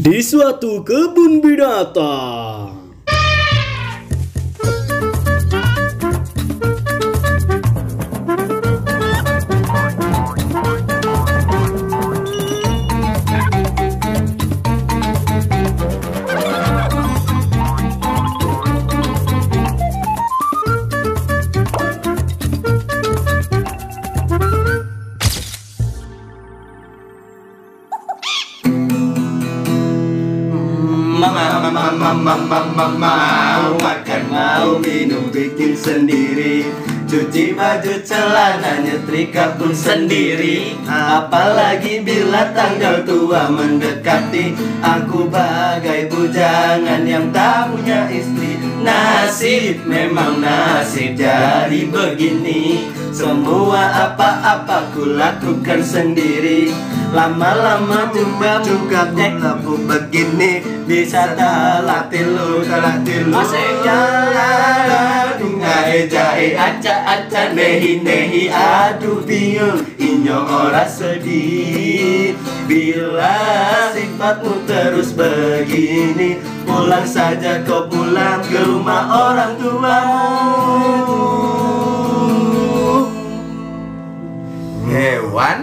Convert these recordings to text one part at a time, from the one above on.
di suatu kebun binatang. Mau makan, mau minum, bikin sendiri. Cuci baju celana, nyetrika pun sendiri. Apalagi bila tanggal tua mendekati. Aku bagai bujangan yang tak punya istri Nasib memang nasib. Jadi begini Semua apa-apa ku lakukan sendiri. Lama-lama juga juga ku begini. Bisa tak latih lu, tak latih lu Jahe jahe aca aca nehi nehi. Aduh bingung. Inyo ora sedih. Bila sifatmu terus begini Pulang saja kau pulang ke rumah orang tuamu Hewan?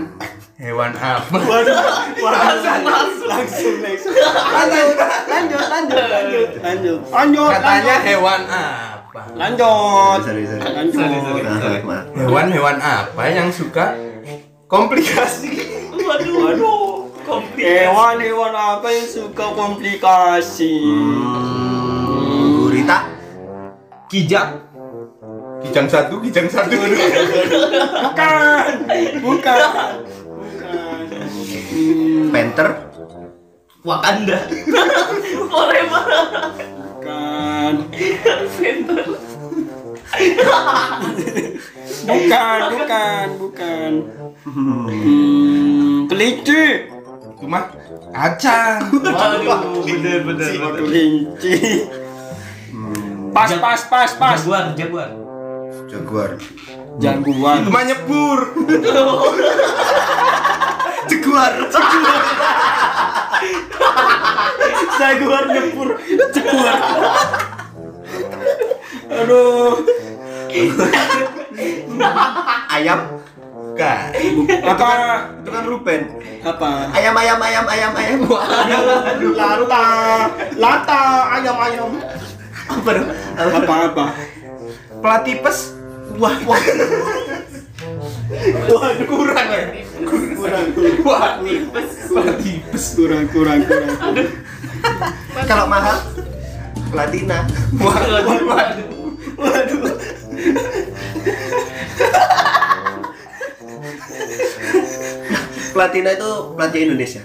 Hewan apa? langsung langsung langsung lanjut lanjut lanjut lanjut lanjut lanjut Katanya hewan apa? lanjut Sorry, sorry. lanjut. Hewan-hewan apa yang suka komplikasi? waduh waduh hewan hewan apa yang suka komplikasi? Hmm, Gurita. Kijang. Kijang satu, kijang satu. bukan. Bukan. Bukan. Hmm, Panther. Wakanda. Forever. Bukan. Bukan bukan bukan. Hmm, kelinci Cuma acan. Waduh bener bener kelinci pas pas pas pas Jaguar Jaguar Jaguar. jaguar Cuma nyebur. Jaguar. jaguar nyepur jaguar aduh Ayam. Apa Itu kan Ruben. apa Ayam ayam ayam ayam ayam. aduh lata lata ayam ayam Apa dong? apa apa Platipes. Wah, wah. waduh kurang ya kurang kurang Wah, platipes. kurang kurang kurang Kalau mahal platina. Waduh, waduh. waduh Platina itu platina Indonesia.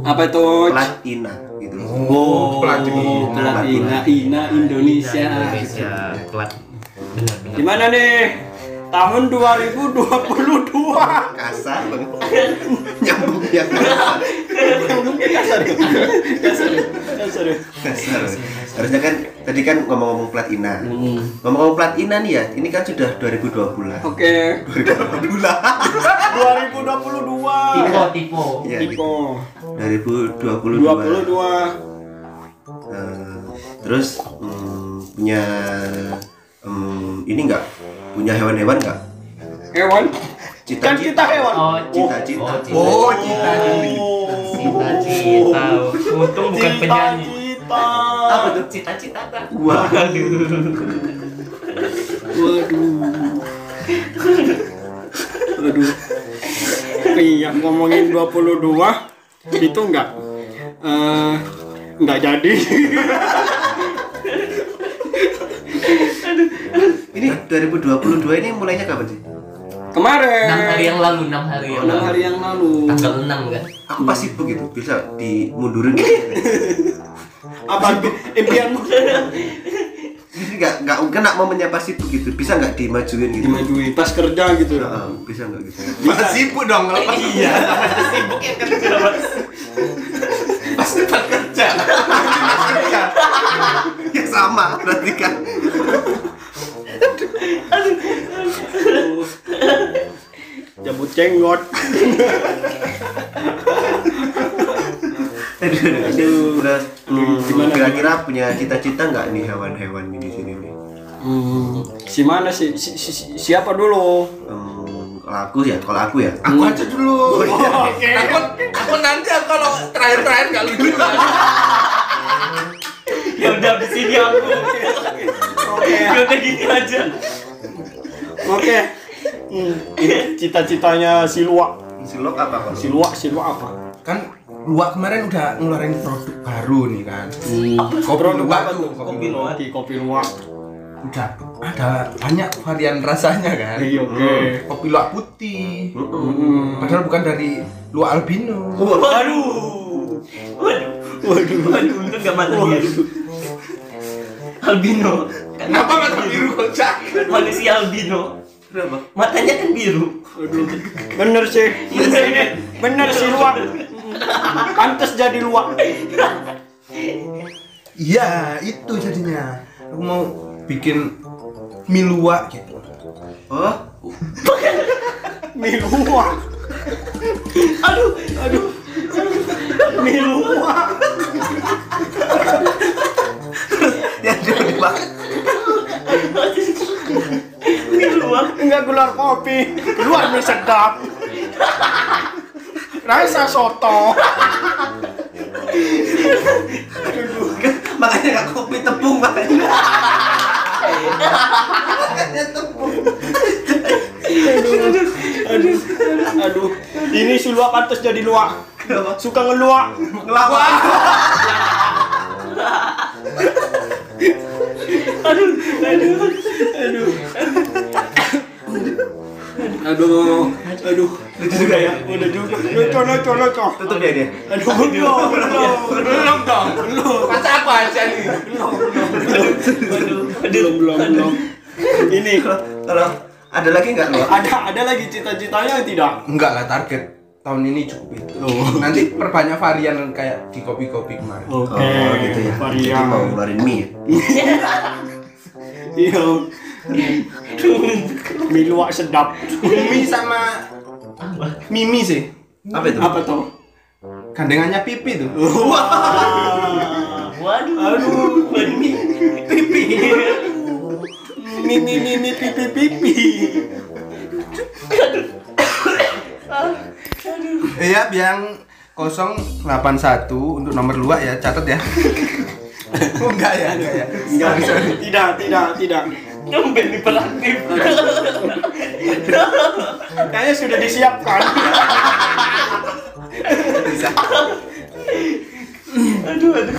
apa itu Platina gitu. Oh, platina. Platina Ina Indonesia Indonesia Plat gimana nih tahun 2022 Kasar banget. Nyambung ya kasar. kasar ya? kasar ya? kasar ya? Kasar. Harusnya kan tadi kan ngomong-ngomong platina. Hmm. Ngomong-ngomong platina nih ya, ini kan sudah 2020 lah. oke 2020 lah. 2022 Tipo tipo Iya, Tipo 2022. 22 Eh, terus hmm, punya hmm, ini enggak? Punya hewan-hewan enggak? hewan kan Cita-cita. kita hewan Oh Cita-cita. Oh, cita Cita-cita Untung bukan penyanyi Cita-cita. Apa tuh? Cita-cita tak Wah. Waduh. Waduh. Iya, ngomongin 22 itu enggak eh enggak jadi. Ini 2022 ini mulainya kapan sih? Kemarin. 6 hari yang lalu 6 hari yang Enam lalu hari yang lalu. Tanggal 6 kan Aku pasti begitu, bisa dimundurin gitu. Apa impianmu? Ini enggak enggak kena momennya pasti begitu. Bisa enggak dimajuin gitu? Dimajuin pas kerja gitu. Heeh, bisa enggak gitu? Masa sibuk dong kalau pas Iya Sibuk ya kerja pas tempat kerja. ya sama berarti kan. Jambut jenggot. Aduh. Aduh. Udah, hmm, Gimana, kira-kira punya cita-cita nggak nih hewan-hewan di sini nih? Hmm, si mana sih? Si, si- si- siapa dulu? Hmm, kalau aku ya, kalau aku ya. Aku aja dulu. Aku, aku nanti aku kalau terakhir-terakhir gak lucu. Ya udah di sini aku. Udah gini aja. Oke. Hmm, ini cita-citanya si Luak. Silok apa kalau? Si Luak, si Luak apa? Kan Luak kemarin udah ngeluarin produk baru nih kan. Kopi Produk luwak apa tuh, kopi Kopi Luak. Kopi Luak. Udah ada banyak varian rasanya kan. Iya, oke. Kopi luwak putih. Hmm. Padahal bukan dari luwak albino. Waduh. Waduh. Waduh. Waduh. Untung gak mata biru. Albino. Kenapa mata biru kocak? Manusia albino. Kenapa? Matanya kan biru. Bener sih. Bener si Luak. Pantes jadi Luak. Iya, itu jadinya. Aku mau bikin mie luwak gitu. Oh, Mi Luak. Aduh. Aduh. Mi Luak. ya jangan dibahas. Ini luar. Enggak gelar kopi. Keluar mie sedap. Rasa soto. Makanya nggak kopi tepung makanya. Makanya tepung. Aduh. Aduh. Ini si Luak pantes jadi Luak. Suka ngeluak. Ngelawak. Aduh. Aduh. Aduh. Aduh. Aduh. Udah ya. Udah juga. Lucu, lucu, lucu. Tutup ya dia. Aduh, belum, belum. Belum dong. Belum. Masa aku aja nih. Aduh. Belum, belum, belum. Ini Kalau ada lagi nggak lo? ada ada lagi cita-citanya tidak? Enggak lah target tahun ini cukup itu. Nanti perbanyak varian kayak di kopi-kopi kemarin. Oke. Oh gitu ya. Jadi Varian. mau ngeluarin mie. Iya. Mie luak sedap. Mie sama Mimi sih. Apa itu? Apa tuh? Gandengannya pipi tuh. Waduh. Aduh, Waduh. pipi. Mie mie pipi pipi. Iya, yang 081 untuk nomor luak ya, catat ya. oh, enggak ya, enggak ya. Enggak, tidak, tidak, tidak. Nyomben hiperaktif. Kayaknya sudah disiapkan. Aduh. Aduh.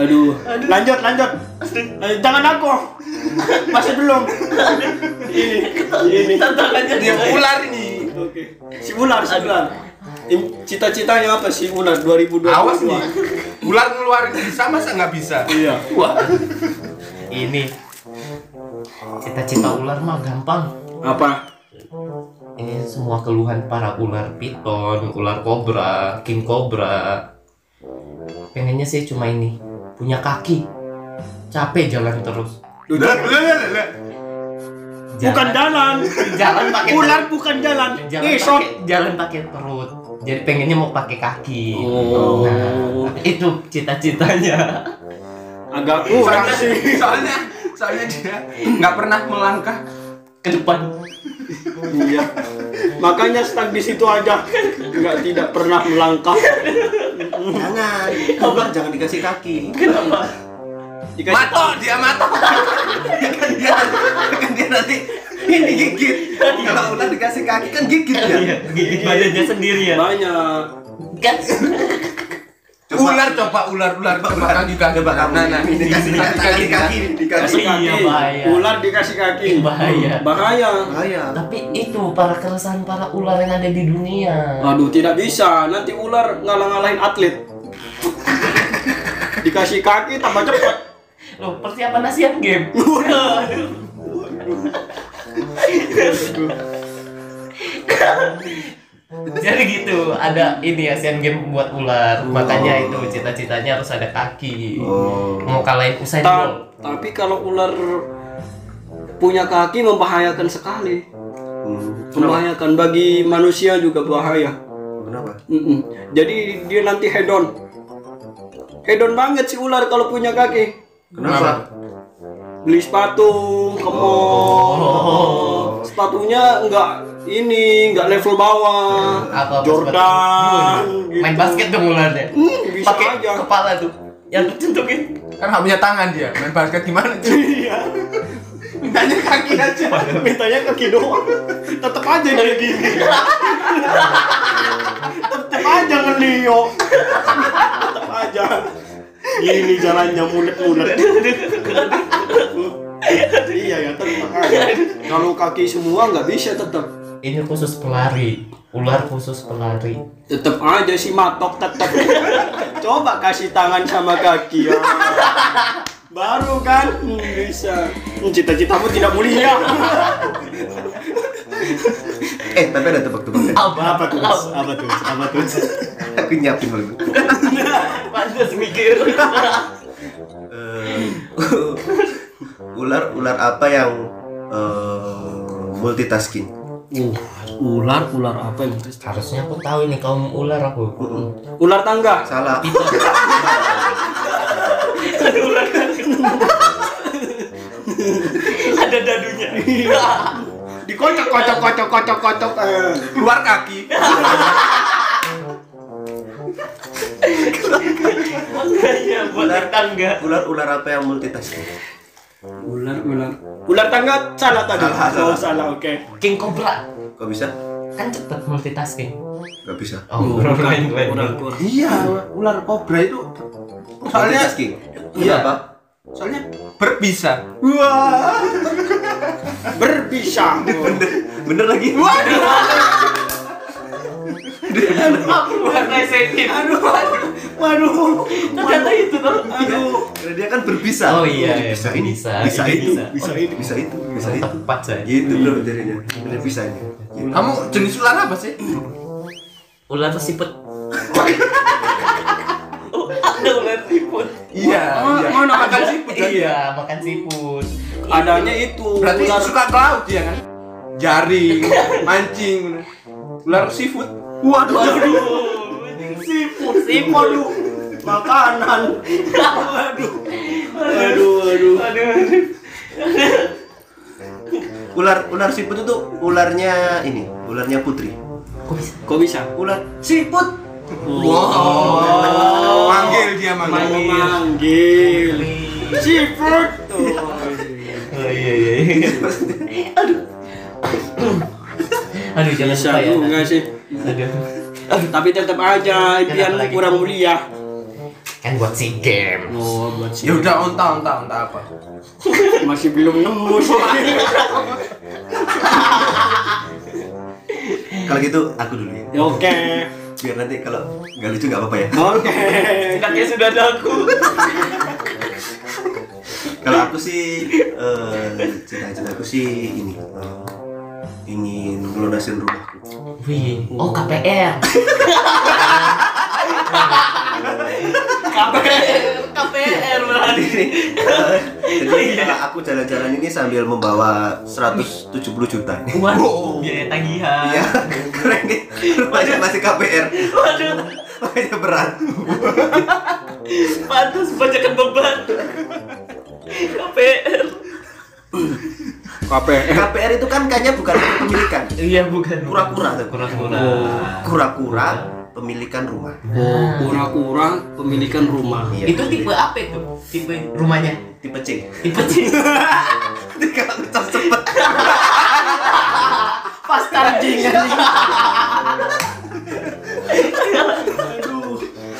Aduh. Lanjut, lanjut. Eh, Jangan aku. Masih belum. Ini, ini. Tantangannya Dia ular ini. Oke. Si ular, si ular. Cita-citanya apa sih ular 2022? Awas nih. Ular ngeluarin bisa masa nggak bisa? Iya. Wah. Ini cita-cita ular mah gampang. Apa? Ini semua keluhan para ular piton, ular kobra, king kobra. Pengennya sih cuma ini, punya kaki. Capek jalan terus. Udah, udah, udah, udah. Bukan jalan. jalan pakai Ular bukan jalan. jalan pakai jalan pakai perut. Jadi pengennya mau pakai kaki. Oh. Nah, itu cita-citanya. Agak kurang Soalnya, sih. soalnya, soalnya dia nggak pernah melangkah. Ke depan. Iya. Makanya stuck di situ aja. Enggak tidak pernah melangkah. Jangan. Ular jangan dikasih kaki. Kenapa? Dikasih Mato, dia mato. kan dia kan dia nanti ini gigit. Kalau ular dikasih kaki kan gigit ya. Gigit badannya sendiri ya. banyak. Kan Ular coba ular ular coba kaki kaki. Coba kamu. Nah, nah, Ini dikasih kaki kaki kaki dikasih Kasih Iya, kaki. bahaya. Ular dikasih kaki. Bahaya. Bahaya. bahaya. tapi itu para keresahan para ular yang ada di dunia. Aduh, tidak bisa. Nanti ular ngalah-ngalahin atlet. Dikasih kaki tambah cepat. Loh, persiapan Asian Game. Jadi gitu, ada ini Asian Game buat ular. Makanya itu cita-citanya harus ada kaki. Oh. Mau kalahin Usain Ta- Bolt. tapi kalau ular punya kaki membahayakan sekali. Hmm. Membahayakan bagi manusia juga bahaya. Kenapa? Mm-mm. Jadi dia nanti hedon. Hedon banget si ular kalau punya kaki. Kenapa? Beli sepatu, ke mall. Sepatunya enggak ini, enggak level bawah. Apa, apa Jordan. gitu. Main basket dong ularnya. Hmm, Pakai kepala tuh. Yang tentukin. Kan nggak punya tangan dia. Main basket gimana? cuy? Iya. Mintanya kaki aja. Mintanya kaki doang. Tetep aja dari gini. Tetep aja ngelio. Tetep aja. Gini jalannya mulet-mulet. Iya ya tetep aja. Kalau kaki semua nggak bisa tetep. Ini khusus pelari. Ular khusus pelari. Tetep aja si matok tetep. Coba kasih tangan sama kaki ya. Baru kan Hmm, bisa. Hmm, Cita-citamu tidak mulia. Eh, tapi ada tebak-tebakan. Apa tuh? Apa tuh? Apa tuh? Aku nyiapin dulu. Pantas mikir. Ular ular apa yang eh, multitasking? Uh, ular, ular apa yang itu? Harusnya aku tahu ini kaum ular aku. Ular tangga. Salah. Ada dadunya. Dikocok, kocok, kocok, kocok, kocok. Eh. Keluar kaki. Makanya buat Ular. tangga. Ular ular apa yang multitasking? Ular, ular. Ular tangga salah tadi. Salah, Oh, salah, oke. King Cobra. Kok bisa? Kan cepet multitasking. Gak bisa. Oh, lain lain. Ular, ular. Iya, ular kobra itu soalnya multitasking. Iya. Apa? soalnya berbisa. Wah. Berbisa. Bener lagi. Aku bukan lesetin. Aduh, Waduh. ternyata itu tuh. Aduh. Karena dia kan berbisa. Oh iya, iya. bisa ini, Bisa, bisa, ini itu, bisa. ini, bisa itu, bisa itu. Tepat saya. Gitu bro jadinya. Bener bisanya. Gitu. Kamu jenis ular apa sih? Ular siput. Oh, ada ular siput. Iya, Oh, iya. ada? Makan siput? Iya, makan siput. Adanya itu Berarti suka ke laut dia kan? Jaring, mancing, ular seafood. Waduh. Siput, Siput lu. Makanan. Waduh. Aduh, aduh. Aduh. Ular ular siput itu ularnya ini, ularnya putri. Kok bisa? Kok bisa? Ular siput. Wow. Manggil dia Mau manggil. manggil. Siput. Oh iya iya. iya. Aduh, jangan Bisa lupa ya. juga sih. Aduh. Tapi tetap aja impianmu lagi? kurang mulia. Kan buat si game. Oh, buat Ya udah onta onta onta apa? masih belum nemu sih. Kalau gitu aku dulu ya. Ya, Oke. Biar nanti kalau nggak lucu nggak apa-apa ya. Oke. Enaknya sudah ada aku. Kalau aku sih eh, cita-cita aku sih ini eh, ingin melunasin rumahku. Wih, oh KPR. KPR, KPR berarti. Jadi kalau aku jalan-jalan ini sambil membawa 170 juta. Waduh, biaya tagihan. Iya, keren nih. Rumahnya masih KPR. Waduh, Makanya berat. pantas bacakan beban. KPR. KPR. KPR itu kan kayaknya bukan kepemilikan. Iya bukan. Kura-kura tuh. Kura-kura. Kura-kura pemilikan rumah. Oh, kura-kura pemilikan rumah. Iya. Itu tipe apa itu? Tipe rumahnya? tipe C. Tipe C. Kalau ucap cepet. Pas charging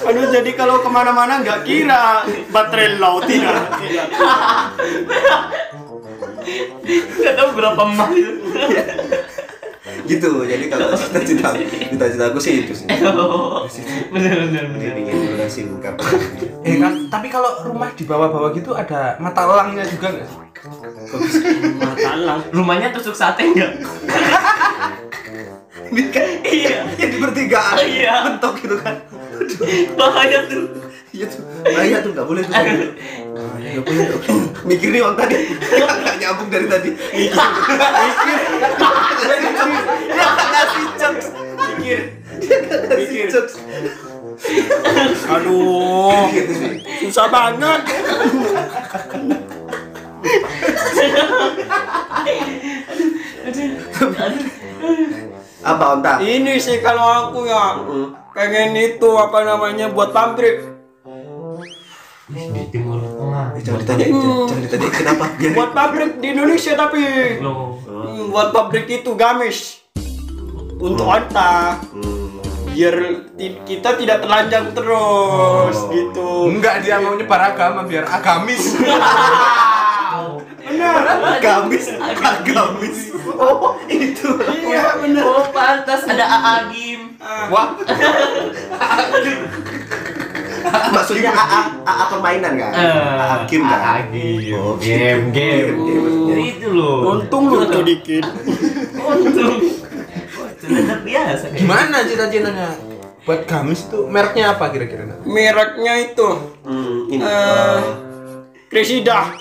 Aduh, jadi kalau ke mana-mana nggak kira baterai low tidak. Tidak. Gak tahu berapa emas itu. Gitu. Jadi kalau cita-cita cita-cita aku sih itu sih. Jadi ingin lunasin KPR. Eh kan, tapi kalau rumah di bawah-bawah gitu ada mata elangnya juga nggak sih? Matalang. Rumahnya tusuk sate enggak? Ini kan Iya. yang di pertigaan. Iya. Mentok gitu kan. Bahaya tuh. Iya tuh. Bahaya tuh nggak boleh tuh. Nggak boleh tuh. Mikir nih tadi. Nggak nyambung dari tadi. Mikir. Mikir. Ngasih jokes. Mikir. Mikir. Aduh, susah banget. Apa onta? Ini sih kalau aku ya pengen itu apa namanya buat pabrik. Eh, Jangan ditanya, jangan, jangan ditanya kenapa? Biar Buat pabrik di Indonesia tapi. Loh, Hmm, buat pabrik itu gamis. Untuk onta. Biar ti- kita tidak telanjang terus gitu. Enggak dia mau nyebar agama biar agamis. gamis, agamis. Oh, itu. Iya benar. oh pantas ada Aagim Wah, Maksudnya AA, AA permainan kan? AA game kan? Aagim Oh, game game game maksudnya. itu loh Untung lu tuh dikit. untung terbiasa kayak gimana cita-citanya? Buat gamis itu mereknya apa kira-kira? Mereknya itu Hmm, ini. eh Kresida.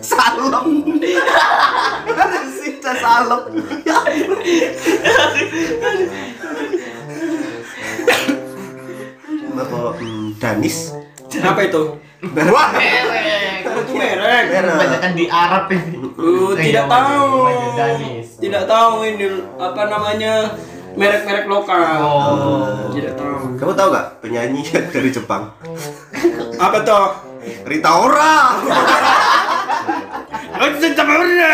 Salem. Sita salem. Ya. Apa hmm, Danis? Apa itu? Wah, Itu merek. kebanyakan di Arab ini Uh, tidak tahu. Danis Tidak tahu ini apa namanya merek-merek lokal. oh Tidak tahu. Kamu tahu gak penyanyi dari Jepang? Apa tuh? Rita Ora. Aku cinta mana?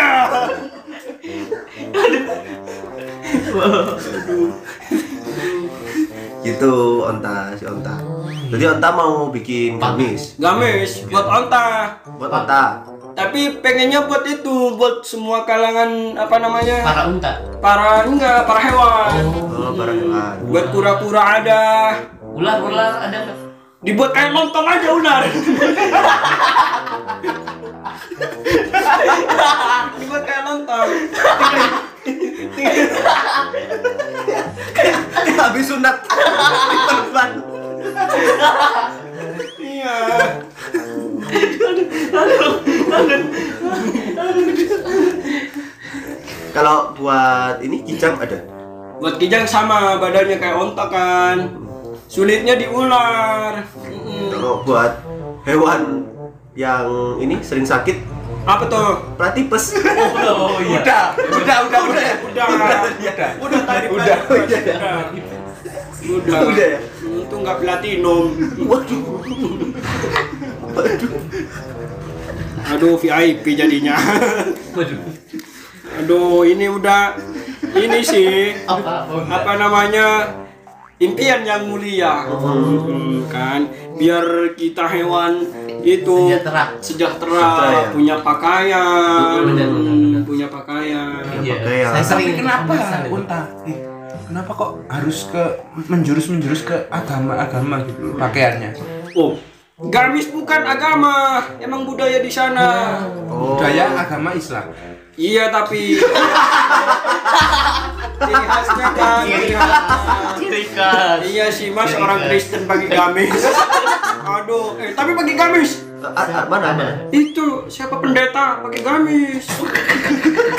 Gitu onta si onta. Jadi onta mau bikin gamis Gamis buat onta. buat onta. Tapi pengennya buat itu, buat semua kalangan apa namanya? para unta Para enggak, para hewan. Oh, barang hewan. Buat kura-kura ada. ular ular ada? Dibuat kayak lontong aja ular. Dibuat kayak lontong. Habis sunat. Diperban. Iya. Kalau buat ini kijang ada. Buat kijang sama badannya kayak onta kan. Sulitnya di ular. Kalau buat hewan yang ini sering sakit Apa tuh? platipes. oh iya udah, udah, udah, udah? Udah. udah, Udah tadi Udah, Pak. udah. Udah. Udah. Udah ya? Untung nggak platinum. Waduh. Aduh VIP jadinya. waduh Aduh ini udah ini sih apa oh, apa namanya impian yang mulia Hmm, kan biar kita hewan itu Sejahtera. sejahtera, Sejahtera, ya. punya pakaian Benar, benar, benar. punya pakaian Iya, Pakaian. saya sering Tapi kenapa unta? Eh, kenapa kok harus ke menjurus menjurus ke agama-agama gitu loh, pakaiannya? oh gamis bukan agama emang budaya di sana Oh. Budaya agama Islam. iya tapi ciri khasnya kan ciri khas. Iya sih mas orang. Kristen pakai gamis. Aduh, eh tapi pakai gamis. Mana mana? Itu siapa pendeta pakai gamis?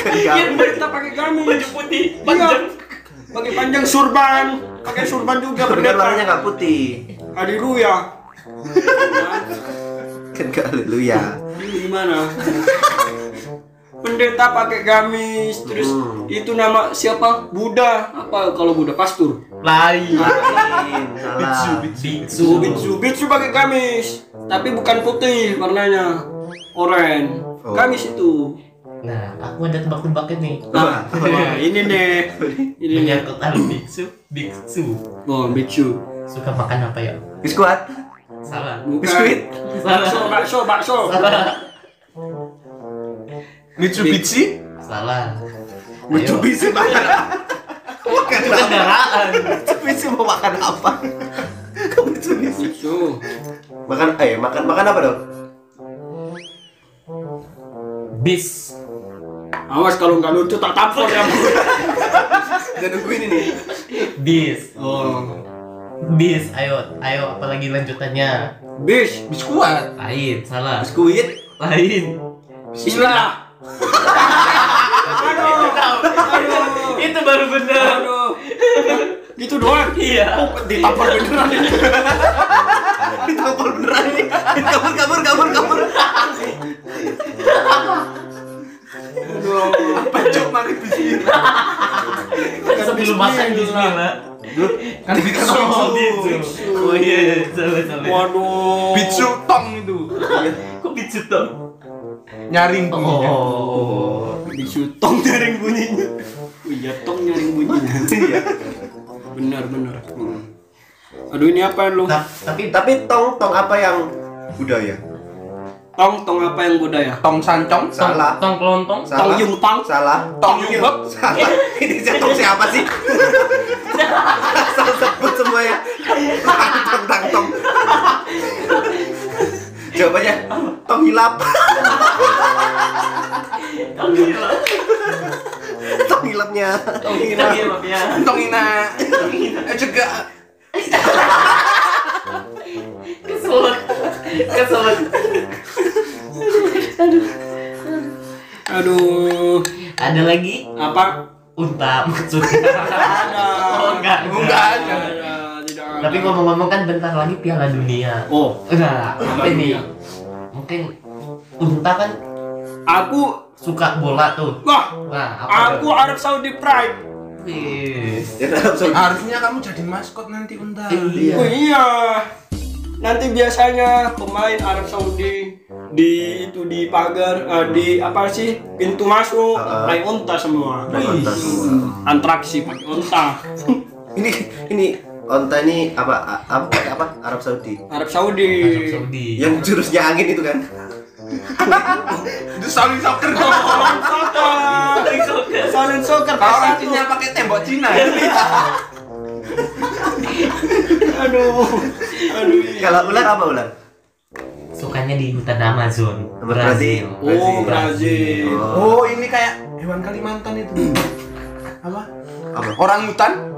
Iya pendeta pakai gamis. baju putih Iya. panjang Pakai panjang surban, pakai surban juga kan warnanya pendeta. nggak putih. Haleluya. Kan haleluya. Gimana? Pendeta pakai gamis, terus Hmm. itu nama siapa? Buddha. Apa kalau Buddha pastur? lain salah. biksu Bitsu, Bitsu pakai gamis, tapi bukan putih warnanya, oranye. Oh. Gamis itu. nah aku ada tebak-tebakan nih Nah, wah, ini nih, ini nih. menyangkut hal biksu biksu Oh, Bitsu. suka makan apa ya Biskuat. salah Bukan. Biskuit. Bakso, bakso, bakso. salah Mitsubishi? salah Mitsubishi makan kendaraan Mitsubishi mau makan apa? Kamu Mitsubishi. Makan eh makan makan apa dong? bis Awas kalau nggak lucu tak tampol ya. Gak nungguin ini. bis Oh, bis ayo ayo apalagi lanjutannya bis, Biskuat. lain salah Biskuit. lain Bismillah. Itu tahu. Itu baru bener. Aduh. Gitu doang. Iya. Oh, ditampar beneran ini. Kabur beneran ini. Kabur kabur kabur kabur. Apa cuma bismillah? Sebelum makan bismillah. Kan bisa Oh, gitu. Oh iya, salah salah. Waduh. Bitsu tong itu. Kok bicu dong? Nyaring bunyinya. Oh. Disutong nyaring bunyinya. Oh iya, tong nyaring bunyinya. Iya. Benar, benar. Aduh, ini apa lu? Ta- Tapi Tapi tong tong apa yang budaya? Tong, tong apa yang budaya? Tong sancong. Salah. tong kelontong. Tong Salah. yung tang. Salah. Tong yubek. Salah. Ini jatuh siapa sih? Salah sebut semuanya. Tong tong tong. Jawabannya tong hilap. Tong gila. Tong hilapnya. Tong gila ya. Tong ina. Eh juga. Keselak. Keselak. Aduh. Ada lagi? Apa? Unta maksudnya. Ada. Oh, enggak. Enggak ada. Tapi ngomong-ngomong kan bentar lagi Piala Dunia. Oh, Nah, apa ini? Mungkin unta kan aku suka bola tuh. wah, Nah, apa aku Arab Saudi Pride. Wis. Ya, Arab Saudi. Harusnya kamu jadi maskot nanti unta. Iya. Oh iya. Nanti biasanya pemain Arab Saudi di itu di pagar eh, di apa sih pintu masuk Ah. naik unta semua. Naik unta semua. Antraksi pakai unta. Ini ini onta ini apa apa apa Arab Saudi. Arab Saudi. Arab Saudi. Yang jurusnya angin itu kan. Itu saling soccer. Saling soccer. Saling soccer. Kalau artinya pakai tembok Cina. Aduh. Aduh. Kalau ular apa ular? Sukanya di hutan Amazon, Brazil. Oh, Brazil. Oh, ini kayak hewan Kalimantan itu. Apa? Apa? Orang hutan?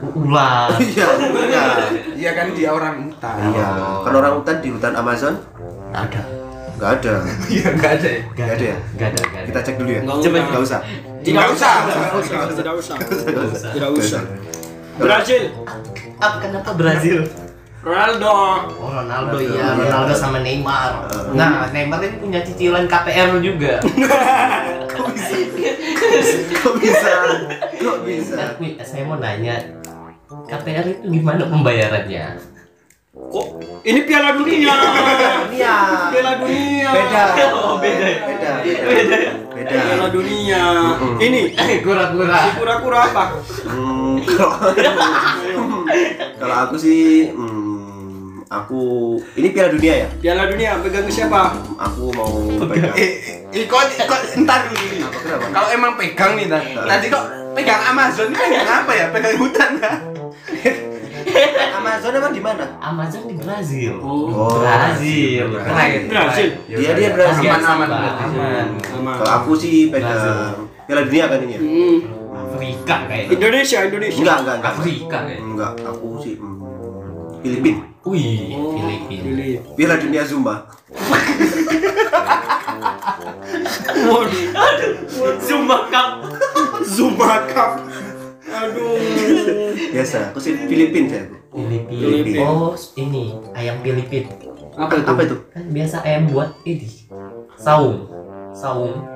Aku ular. Iya, iya. Iya kan dia orang hutan. Iya. Kan orang hutan di hutan Amazon Nggak ada. nggak ada. Iya enggak ada ya. Nggak ada ya? Nggak ada, nggak ada. Kita cek dulu ya. Nggak Coba usah. nggak usah. Tidak Nggak usah. usah. Tidak usah. Tidak usah. Nggak usah. Tidak usah. Brazil. Apa kenapa Brazil? Ronaldo. Oh Ronaldo iya, Ronaldo sama Neymar. Nah, Neymar ini punya cicilan KPR juga. Kok bisa? Kok bisa? Tapi saya mau nanya, KPR itu gimana pembayarannya? Kok ini Piala Dunia? Iya. Piala Dunia. Beda. Oh, beda ya? Beda. Beda. Beda. Piala Dunia. Ini Kura-kura. kura-kura apa? Hmm, kalau kalau aku sih hmm, aku ini Piala Dunia ya. Piala Dunia pegang ke siapa? Aku mau pegang. Eh, eh, kok kok entar dulu. Kalau emang pegang nih tadi, tadi kok pegang Amazon pegang apa ya? Pegang hutan kan? Amazon emang di mana? Amazon di Brazil. Oh. Brazil. Keren. Brazil. Dia dia Brazil. Aman, aman, Aman. Kalau aku sih pegang Brazil. Piala Dunia kan ini ya. Hmm. Afrika kayaknya. Indonesia, Indonesia. Enggak, enggak, enggak. Afrika kayaknya. Enggak, aku sih hmm, Filipina. Wih, Oh, Filipina. Pilih. Piala Dunia Zumba. Waduh. Zumba Cup. Zumba Cup. Aduh. Biasa, aku sih Filipina saya. aku. Filipina. Filipina. Oh, ini ayam Filipina. Apa itu? Apa itu? Kan biasa ayam buat ini. Saung. Saung.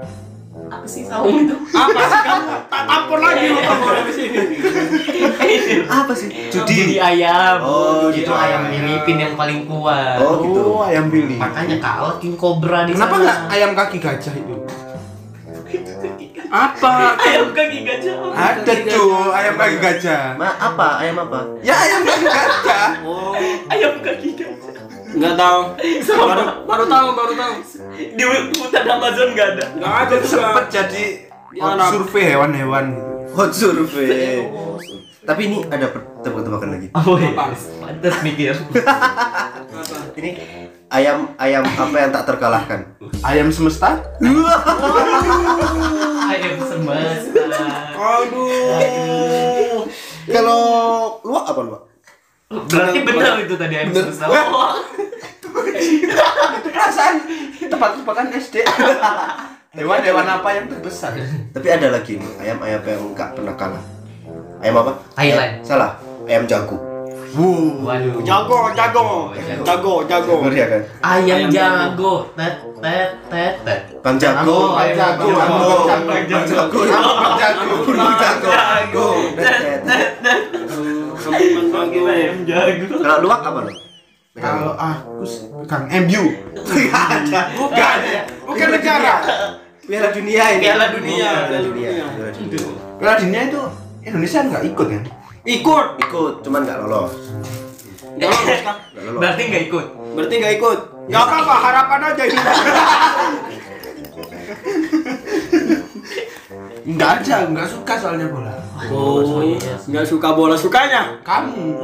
Apa sih saung itu? Apa sih kamu? Tak tampon lagi lu kamu dari sini. Apa sih? Judi ayam. Oh, itu judi ayam. Filipina yang paling kuat. Oh, gitu. Oh, ayam Billy. Makanya kalah King Cobra di Kenapa sana. enggak ayam kaki gajah itu? Apa? ayam kaki gajah? Ada cuy, ayam kaki gajah. Ma, apa? Ayam apa? Ya ayam kaki gajah. Oh, Ayam kaki gajah. enggak tahu. Baru baru tahu, baru tahu. Di hutan Amazon nggak ada. Enggak ada juga. Sempet jadi Gimana? survei hewan-hewan. Hot survei. Tapi ini ada tebak-tebakan lagi. Oh, iya. Apa? Pantes mikir. Ini ayam ayam apa yang tak terkalahkan? Ayam semesta? ayam semesta. Aduh. Kalau luak apa luak? Berarti benar itu tadi ayam semesta. Oh. Perasaan tebak-tebakan SD. Hewan-hewan apa yang terbesar? Tapi ada lagi nih, ayam-ayam yang nggak pernah kalah. Ayam apa? Thailand. Ayam- salah. Ayam jago. Waduh. Jago, jago, jago, jago. Bener ya kan? Ayam Ayam jago. Tet tet tet tet. Bang jago. Bang Jago, Bang jago. Bang Bang jago. Bang Jago. Bang jago. Ayam jago. Kalau luwak apa lo? Kalau aku pegang MU. Ada. Ada. Bukan negara. Piala dunia ini. Piala dunia. Piala dunia. Piala dunia. Itu Indonesia nggak ikut kan? Ikut. Ikut, cuman nggak lolos. Nggak lolos. Nggak lolos. Berarti nggak ikut. Berarti nggak ikut. Nggak apa-apa, harapan aja ini. Nggak aja, nggak suka soalnya bola. Oh, nggak suka bola sukanya. Kamu.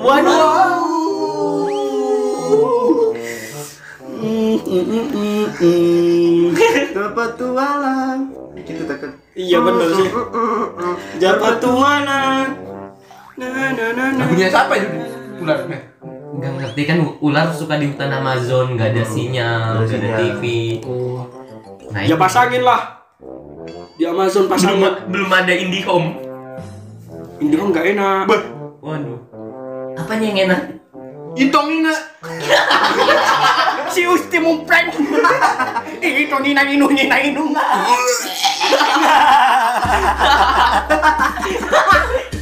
Dapat tualang. Gitu takkan. Iya bener sih. Jabat tuana. Na na na na. Lagunya siapa itu? Ularnya. Nggak ngerti kan ular suka di hutan Amazon, nggak ada sinyal, nggak ada. TV. Nah, Ya pasangin lah. Di Amazon belum pasangin. belum ada IndiHome. Indihome nggak enak. Waduh. Apanya yang enak? Intong Nina. Si Usti mumpreng. Itu nina inu nina inu nggak.